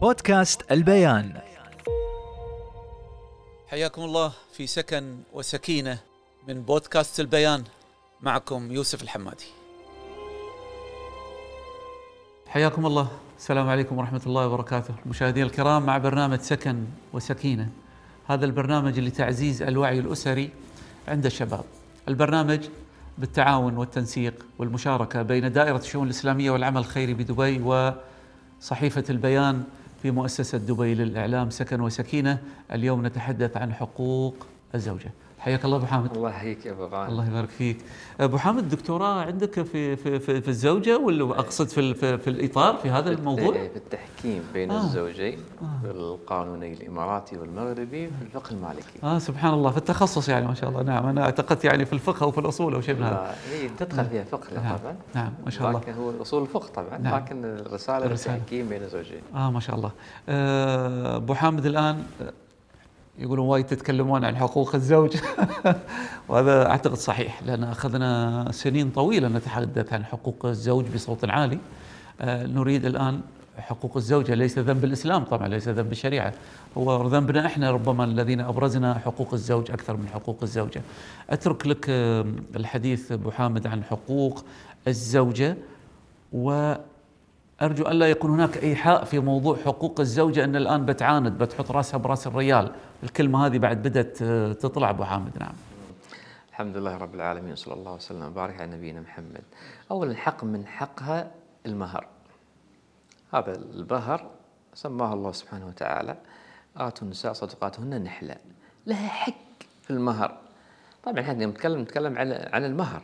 بودكاست البيان. حياكم الله في سكن وسكينة من بودكاست البيان. معكم يوسف الحمادي. حياكم الله. السلام عليكم ورحمة الله وبركاته. مشاهدينا الكرام مع برنامج سكن وسكينة. هذا البرنامج لتعزيز الوعي الأسري عند الشباب. البرنامج بالتعاون والتنسيق والمشاركة بين دائرة الشؤون الإسلامية والعمل الخيري بدبي وصحيفة البيان. في مؤسسة دبي للإعلام سكن وسكينة. اليوم نتحدث عن حقوق الزوجة. حياك الله أبو حامد. الله يحييك يا أبو غانم الله يبارك فيك. أبو حامد دكتوراه عندك في في في, في الزوجة ولا أقصد في في, في الإطار في هذا الموضوع؟ في التحكيم بين آه. الزوجين آه. القانوني الإماراتي والمغربي في الفقه المالكي. آه سبحان الله. في التخصص يعني ما شاء الله. نعم أنا اعتقدت يعني في الفقه أو في الأصول أو شيء من هذا. هي تدخل فيها فقه نعم. طبعا. نعم ما شاء الله. لكن هو أصول الفقه طبعا نعم. لكن الرسالة التحكيم بين الزوجين. آه ما شاء الله. آه، أبو حامد الآن يقولون وايد تتكلمون عن حقوق الزوج. وهذا أعتقد صحيح لأن أخذنا سنين طويلة نتحدث عن حقوق الزوج بصوت عالي. آه، نريد الآن حقوق الزوجه ليس ذنب الإسلام طبعا ليس ذنب الشريعة. هو ذنبنا إحنا ربما الذين أبرزنا حقوق الزوج أكثر من حقوق الزوجة. أترك لك الحديث أبو حامد عن حقوق الزوجة و أرجو ألا يكون هناك إيحاء في موضوع حقوق الزوجة أن الآن بتعاند بتحط راسها براس الريال. الكلمة هذه بعد بدأت تطلع أبو حامد. نعم. الحمد لله رب العالمين صلى الله وسلم وبارك على نبينا محمد. اولا حق من حقها المهر. هذا المهر سماه الله سبحانه وتعالى. آتوا النساء صدقاتهن نحلة لها حق في المهر. طبعا إحنا نتكلم نتكلم عن عن المهر.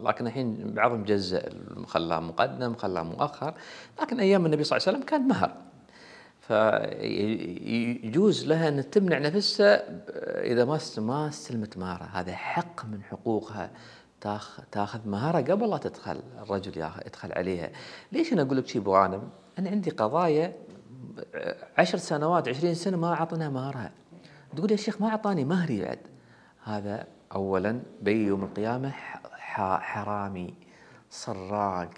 لكن الحين بعضهم جزء خلاه مقدم خلاه مؤخر لكن أيام النبي صلى الله عليه وسلم كان مهر. فيجوز لها أن تمنع نفسها إذا ما ما استلمت مهرها هذا حق من حقوقها. تاخذ مهرها قبل لا تدخل الرجل يدخل عليها. ليش أنا أقول لك شيء غانم أنا عندي قضايا عشر سنوات عشرين سنة ما أعطينا مهرها تقول يا شيخ ما أعطاني مهري بعد. هذا اولا بي يوم القيامة حرامي. سراق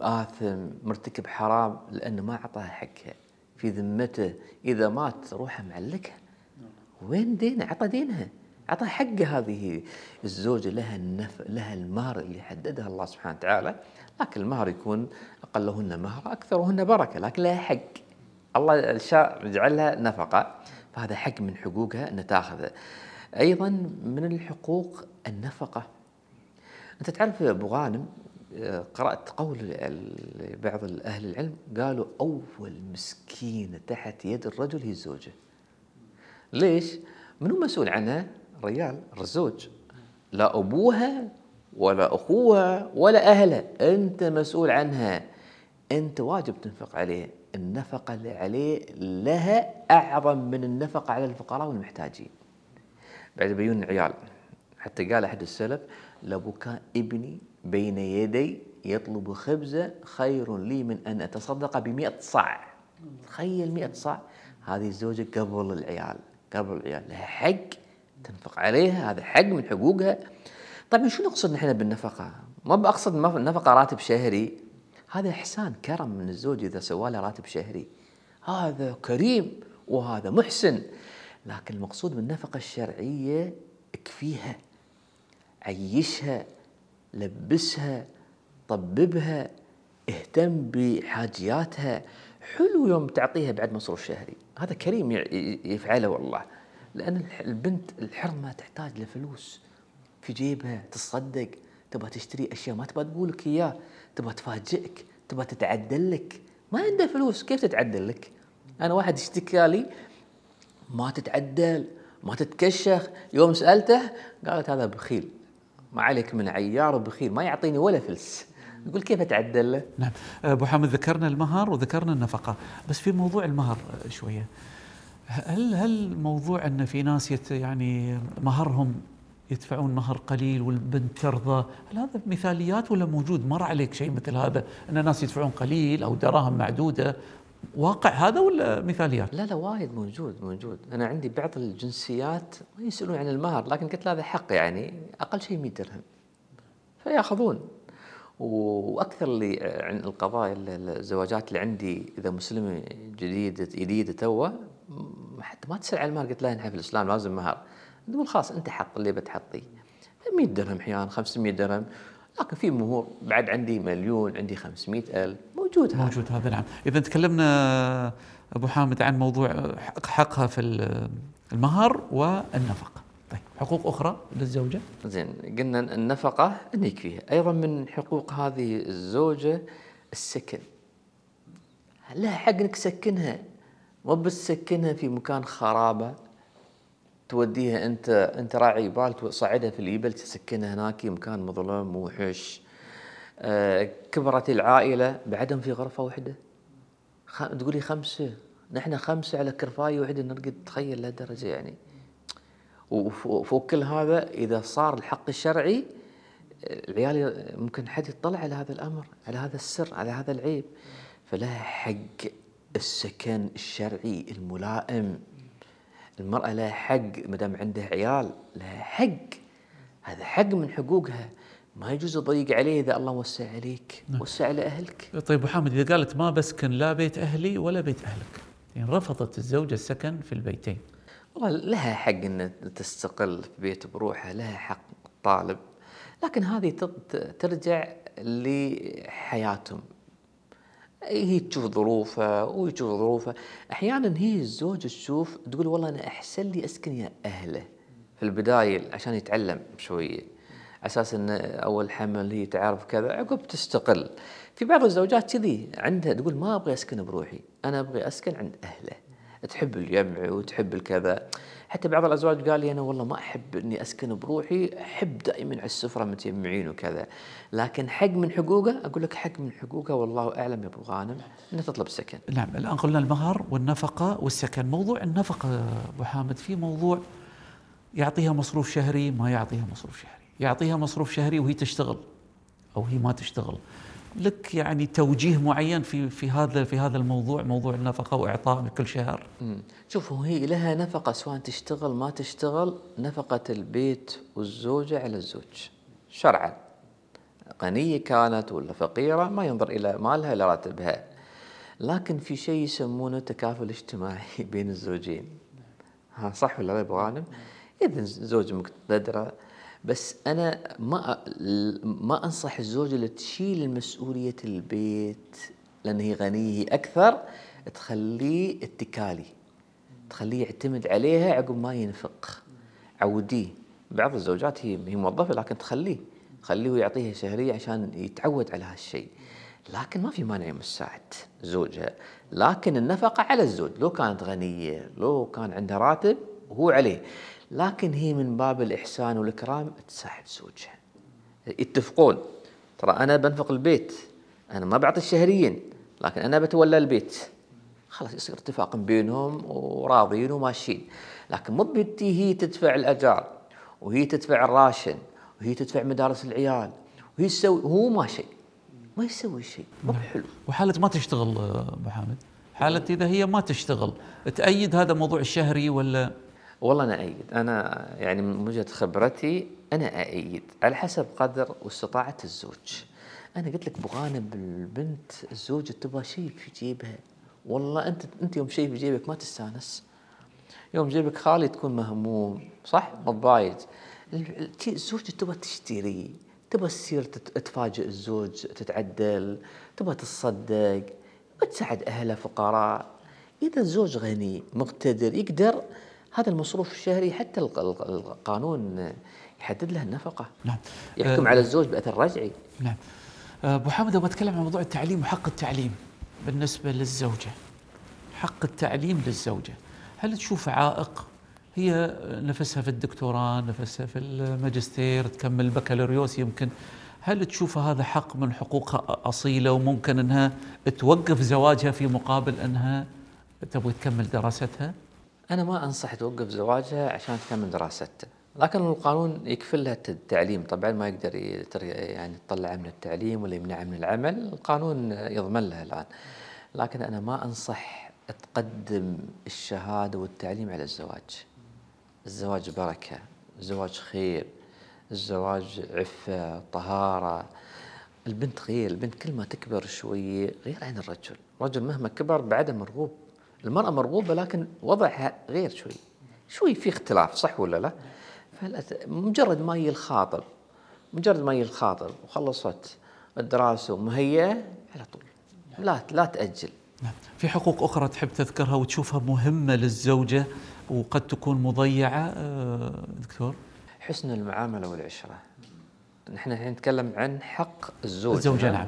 آثم مرتكب حرام لأنه ما أعطاها حقها في ذمته إذا مات روحه معلكها وين دينه؟ أعطى دينها أعطى حق هذه. الزوجة لها النف... لها المهر اللي حددها الله سبحانه وتعالى. لكن المهر يكون أقلهن مهر أكثرهن بركة لكن لها حق. الله شاء جعلها نفقة. فهذا حق من حقوقها أن تأخذه. أيضا من الحقوق النفقة. أنت تعرف يا أبو غانم قرأت قول بعض أهل العلم قالوا أول مسكينة تحت يد الرجل هي الزوجة. ليش؟ منو مسؤول عنها؟ ريال الزوج. لا أبوها ولا أخوها ولا أهلها. أنت مسؤول عنها. أنت واجب تنفق عليه النفقة اللي عليه لها أعظم من النفقة على الفقراء والمحتاجين. بعد بيون العيال حتى قال أحد السلف لبكاء ابني بين يدي يطلب خبزة خير لي من أن أتصدق بمئة صاع. تخيل مئة صاع. هذه الزوجة قبل العيال قبل العيال. لها حق تنفق عليها هذا حق من حقوقها. طيب شو نقصد نحن بالنفقة؟ ما بقصد نفقة راتب شهري. هذا إحسان كرم من الزوج إذا سوى له راتب شهري. هذا كريم وهذا محسن. لكن المقصود بالنفقة الشرعية اكفيها عيشها لبسها طببها اهتم بحاجياتها. حلو يوم تعطيها بعد مصروف شهري. هذا كريم يفعله والله. لأن البنت الحرمة تحتاج لفلوس في جيبها تصدق. تبغى تشتري أشياء ما تبغى تقول لك إياه. تبغى تفاجئك. تبغى تتعدل لك. ما عنده فلوس. كيف تتعدل لك؟ أنا واحد اشتكى لي ما تتعدل. ما تتكشخ. يوم سألته قالت هذا بخيل. ما عليك من عيار وبخيل ما يعطيني ولا فلس. يقول كيف أتعدل؟ له؟ نعم أبو حامد ذكرنا المهر وذكرنا النفقة. بس في موضوع المهر شوية. هل هل موضوع أن في ناس يعني مهرهم يدفعون مهر قليل والبنت ترضى هل هذا مثاليات ولا موجود؟ مر عليك شيء مثل هذا أن الناس يدفعون قليل أو دراهم معدودة؟ واقع هذا ولا مثاليات؟ لا لا وايد موجود موجود، أنا عندي بعض الجنسيات ما يسألون عن المهر لكن قلت له هذا حق يعني أقل شيء 100 درهم. فيأخذون. وأكثر اللي عن القضايا الزواجات اللي عندي إذا مسلمه جديده جديده توه حتى ما تسأل عن المال قلت لا نحن في الإسلام لازم مهر. تقول خلاص أنت حط اللي بتحطيه 100 درهم أحيانا 500 درهم. لكن في مهور. بعد عندي مليون عندي 500 ألف. موجود هذا. موجود هذا نعم. إذا تكلمنا أبو حامد عن موضوع حقها في المهر والنفقة. طيب حقوق أخرى للزوجة؟ زين قلنا النفقة أن يكفيها أيضا من حقوق هذه الزوجة السكن. لها حق إنك تسكنها. مو بس تسكنها في مكان خرابة. توديها أنت أنت راعي بال تصعدها في اليبل تسكنها هناك مكان مظلم موحش آه كبرت العائلة بعدهم في غرفة واحدة. تقولي خمسة. نحن خمسة على كرفاية واحدة نرقد تخيل لهالدرجه يعني. وفوق كل هذا إذا صار الحق الشرعي العيال ممكن حد يطلع على هذا الأمر على هذا السر على هذا العيب. فلها حق السكن الشرعي الملائم. المرأة لها حق ما دام عندها عيال لها حق. هذا حق من حقوقها. ما يجوز تضيق عليه إذا الله وسع عليك نعم. وسع على اهلك طيب أبو حامد إذا قالت ما بسكن لا بيت أهلي ولا بيت أهلك يعني رفضت الزوجة السكن في البيتين. والله لها حق إن تستقل في بيت بروحها لها حق طالب لكن هذه ترجع لحياتهم. هي تشوف ظروفه ويشوف ظروفه أحيانا هي الزوجه تشوف تقول والله أنا أحسن لي أسكن يا أهله. في البداية عشان يتعلم شوية. أساس إن أول حمل هي تعرف كذا عقب تستقل. في بعض الزوجات كذي عندها تقول ما أبغي أسكن بروحي أنا أبغي أسكن عند أهله. تحب الجمع وتحب الكذا. حتى بعض الأزواج قال لي أنا والله ما أحب إني أسكن بروحي أحب دائما على السفرة متجمعين وكذا. لكن حق من حقوقه أقول لك حق من حقوقه والله أعلم يا أبو غانم إنه تطلب سكن. نعم الآن قلنا المهر والنفقة والسكن. موضوع النفقة أبو حامد في موضوع يعطيها مصروف شهري ما يعطيها مصروف شهري. يعطيها مصروف شهري وهي تشتغل أو هي ما تشتغل. لك يعني توجيه معين في في هذا في هذا الموضوع موضوع النفقة وإعطاء كل شهر؟ شوفوا هي لها نفقة سواء تشتغل ما تشتغل نفقة البيت والزوجه على الزوج. شرعا. غنية كانت ولا فقيرة ما ينظر إلى مالها إلى راتبها. لكن في شيء يسمونه تكافل اجتماعي بين الزوجين. ها صح ولا لا أبو غانم؟ اذا زوج مقتدرة بس أنا ما ما أنصح الزوجه اللي تشيل مسؤوليه البيت لأن هي غنية أكثر تخليه اتكالي. تخليه يعتمد عليها عقب ما ينفق. عوديه. بعض الزوجات هي هي موظفة لكن تخليه. تخليه ويعطيها شهرية عشان يتعود على هالشيء. لكن ما في مانع يساعد زوجها. لكن النفقة على الزوج. لو كانت غنية لو كان عندها راتب هو عليه. لكن هي من باب الإحسان والإكرام تساعد زوجها. يتفقون. ترى أنا بنفق البيت. أنا ما بعطي الشهريين. لكن أنا بتولى البيت. خلاص يصير اتفاق بينهم وراضيين وماشيين. لكن مو بنتي هي تدفع الأجار وهي تدفع الراشن وهي تدفع مدارس العيال وهي تسوي هو ما شيء. ما يسوي شيء. مو نعم. حلو. وحالة ما تشتغل أبو حامد. حالة إذا هي ما تشتغل تأيد هذا موضوع الشهري ولا والله أنا ايد أنا يعني من وجهة خبرتي أنا ايد على حسب قدر واستطاعة الزوج. أنا قلت لك بغانم البنت الزوجة تبغى شيء في جيبها. والله أنت أنت يوم شيء في جيبك ما تستانس. يوم جيبك خالي تكون مهموم صح؟ متضايق الزوجة تبغى تشتري تبغى تصير تفاجئ الزوج تتعدل تبغى تتصدق تساعد اهلها فقراء. إذا الزوج غني مقتدر يقدر هذا المصروف الشهري حتى القانون يحدد له النفقة. نعم. يحكم أه على الزوج بأثر رجعي. نعم. أه، أبو حامد أبغى أتكلم عن موضوع التعليم وحق التعليم بالنسبة للزوجة. حق التعليم للزوجة. هل تشوف عائق؟ هي نفسها في الدكتوراه نفسها في الماجستير تكمل بكالوريوس يمكن. هل تشوف هذا حق من حقوقها أصيلة وممكن أنها توقف زواجها في مقابل أنها تبغي تكمل دراستها؟ أنا ما أنصح توقف زواجها عشان تكمل دراستها. لكن القانون يكفل لها التعليم. طبعا ما يقدر يعني يطلعها من التعليم ولا يمنعها من العمل. القانون يضمن لها الآن. لكن أنا ما أنصح تقدم الشهادة والتعليم على الزواج. الزواج بركة الزواج خير الزواج عفة طهارة. البنت غير البنت كل ما تكبر شوية غير عن الرجل. الرجل مهما كبر بعده مرغوب. المرأة مرغوبة لكن وضعها غير شوي. شوي في اختلاف صح ولا لا؟ مجرد ما يجي الخاطر مجرد ما يجي الخاطر وخلصت الدراسة ومهيئة على طول. لا لا تأجل. نعم. في حقوق أخرى تحب تذكرها وتشوفها مهمة للزوجة وقد تكون مضيعة؟ آه، دكتور. حسن المعاملة والعشرة. نحن الحين نتكلم عن حق الزوج. الزوجة نعم.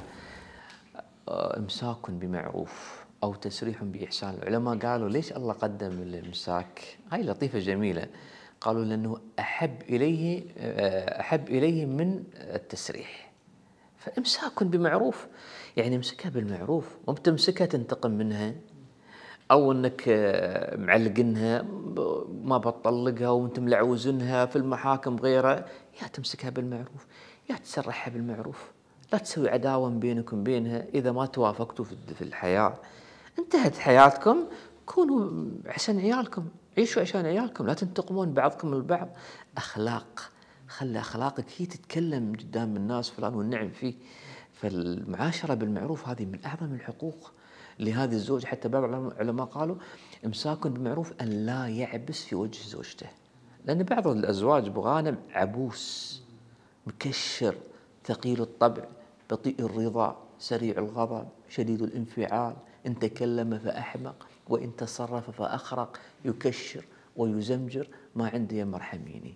آه، إمساك بمعروف. أو تسريح بإحسان. العلماء قالوا ليش الله قدم الامساك هاي لطيفة جميلة. قالوا لأنه أحب إليه آه، أحب إليه من التسريح. فإمساك بمعروف. يعني امسكها بالمعروف. مو بتمسكها تنتقم منها. أو إنك آه، معلقنها ما بتطلقها وأنت ملعوزنها في المحاكم غيره يا تمسكها بالمعروف. يا تسرحها بالمعروف. لا تسوي عداوة بينك وبينها إذا ما توافقتوا في الحياة. انتهت حياتكم كونوا عشان عيالكم عيشوا عشان عيالكم لا تنتقمون بعضكم البعض. أخلاق خلي أخلاقك هي تتكلم قدام الناس فلان والنعم فيه. فالمعاشرة بالمعروف هذه من أعظم الحقوق لهذه الزوج. حتى بعض العلماء قالوا إمساك بالمعروف أن لا يعبس في وجه زوجته. لأن بعض الأزواج بغانم عبوس مكشر ثقيل الطبع بطيء الرضا سريع الغضب شديد الانفعال. إن تكلم فأحمق وإن تصرف فأخرق يكشر ويزمجر ما عندي مرحميني.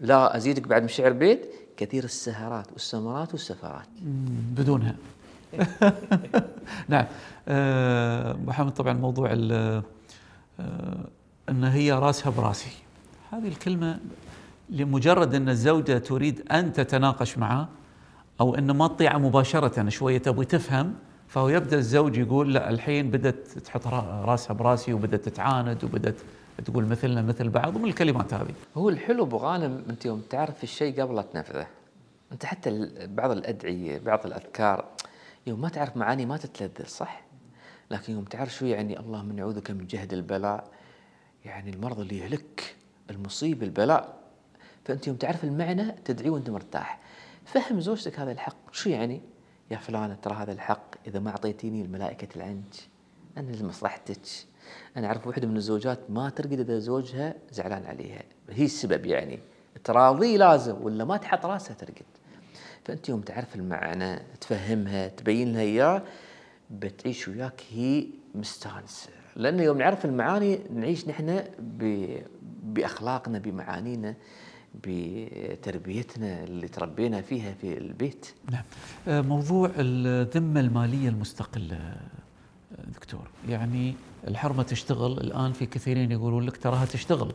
لا أزيدك بعد من شعر بيت كثير السهرات والسمرات والسفرات. بدونها. نعم. أه محمد طبعا موضوع أه أن هي راسها براسي. هذه الكلمة لمجرد أن الزوجة تريد أن تتناقش معه أو أن ما تطيعه مباشرة شوية تبغي تفهم فهو يبدأ الزوج يقول لا الحين بدأت تحط راسها براسي وبدأت تتعاند وبدأت تقول مثلنا مثل بعض ومن الكلمات هذه. هو الحلو أبو غانم أنت يوم تعرف الشيء قبل لا تنفذه. أنت حتى بعض الأدعية بعض الأذكار يوم ما تعرف معاني ما تتلذذ صح؟ لكن يوم تعرف شو يعني اللهم نعوذك من جهد البلاء يعني المرض اللي يهلك المصيبه البلاء. فأنت يوم تعرف المعنى تدعي وأنت مرتاح. فهم زوجتك هذا الحق. شو يعني؟ يا فلانة ترى هذا الحق. إذا ما أعطيتيني الملائكة تلعنك أنا لمصلحتك. أنا أعرف واحدة من الزوجات ما ترقد إذا زوجها زعلان عليها. هي السبب يعني. تراضيه لازم ولا ما تحط راسها ترقد. فأنت يوم تعرف المعنى تفهمها تبين لها إياه بتعيش وياك هي مستانسة. لأنه يوم نعرف المعاني نعيش نحن بأخلاقنا بمعانينا. بتربيتنا اللي تربينا فيها في البيت. نعم. آه، موضوع الذمة المالية المستقلة آه، دكتور. يعني الحرمة تشتغل الآن في كثيرين يقولون لك تراها تشتغل.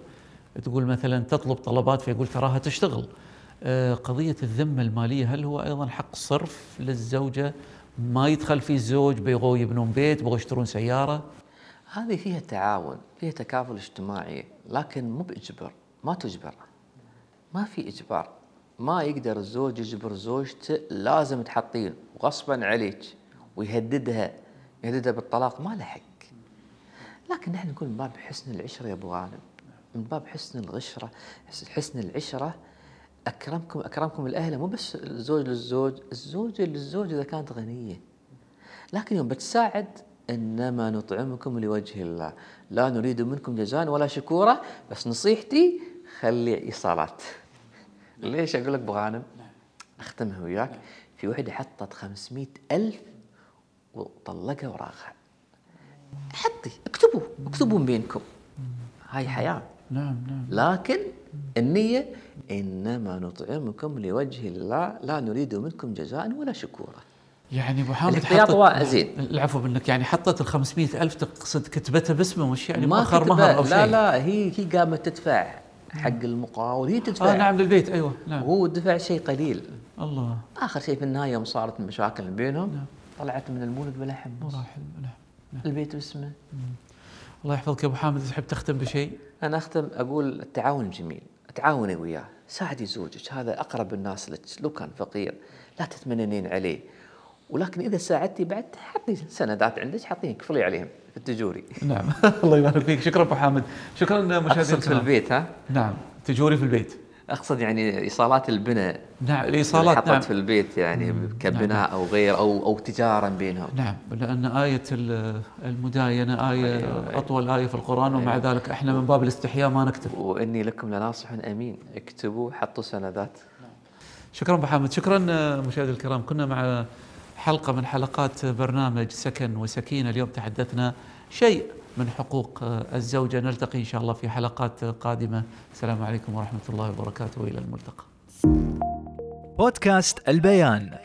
تقول مثلا تطلب طلبات فيقول تراها تشتغل. آه، قضية الذمة المالية هل هو أيضا حق صرف للزوجة؟ ما يدخل فيه الزوج بيغوا يبنون بيت بيغوا يشترون سيارة؟ هذه فيها تعاون فيها تكافل اجتماعي لكن مو بإجبار ما تجبر. ما في إجبار. ما يقدر الزوج يجبر زوجته لازم تحطين غصبا عليك ويهددها يهددها بالطلاق ما له حق. لكن نحن نقول من باب حسن العشرة يا أبو غانم. من باب حسن العشرة حسن العشرة أكرمكم أكرمكم الأهل. مو بس الزوج للزوج الزوجة للزوج إذا كانت غنية. لكن يوم بتساعد إنما نطعمكم لوجه الله. لا نريد منكم جزاء ولا شكورة بس نصيحتي خلي إيصالات ليش أقول لك أبو غانم؟ نعم. أختمها وياك. نعم. في وحدة حطت 500 ألف وطلقها وراغها حطي اكتبوا اكتبوا بينكم. هاي حياة. نعم نعم لكن النية إنما نطعمكم لوجه الله لا نريد منكم جزاء ولا شكورا. يعني أبو حامد حطت زين. العفو منك يعني حطت ال 500 ألف تقصد كتبتها باسمه مش يعني ما مؤخر مهر أو شيء؟ لا لا هي هي قامت تدفع حق المقاول هي تدفع. آه نعم للبيت. أيوه نعم. وهو دفع شيء قليل. الله. آخر شيء في النهاية يوم صارت المشاكل بينهم نعم. طلعت من المولد بلا حمص. نعم. نعم. البيت باسمه. الله يحفظك يا أبو حامد تحب تختم بشيء؟ أنا أختم أقول التعاون جميل. تعاوني وياه. ساعدي زوجك. هذا أقرب الناس لك. لو كان فقير لا تتمننين عليه. ولكن إذا ساعدتي بعد حطي سندات عندك حطيهم كفلي عليهم في التجوري. نعم. الله يبارك فيك. شكرا أبو حامد. شكرا مشاهدينا. في البيت ها؟ نعم. تجوري في البيت. أقصد يعني إيصالات البناء. نعم الإيصالات حطت نعم. في البيت يعني كبناء أو غير أو أو تجارا بينهم. نعم. لأن آية ال- المداينة آية أيوة. أطول آية في القرآن ومع ذلك إحنا من باب الاستحياء ما نكتب. وإني لكم لناصح أمين. اكتبوا حطوا سندات. شكرا أبو حامد. شكرا مشاهدي الكرام. كنا مع حلقة من حلقات برنامج سكن وسكينه اليوم تحدثنا شيء من حقوق الزوجة. نلتقي إن شاء الله في حلقات قادمة. السلام عليكم ورحمة الله وبركاته. والى الملتقى. بودكاست البيان.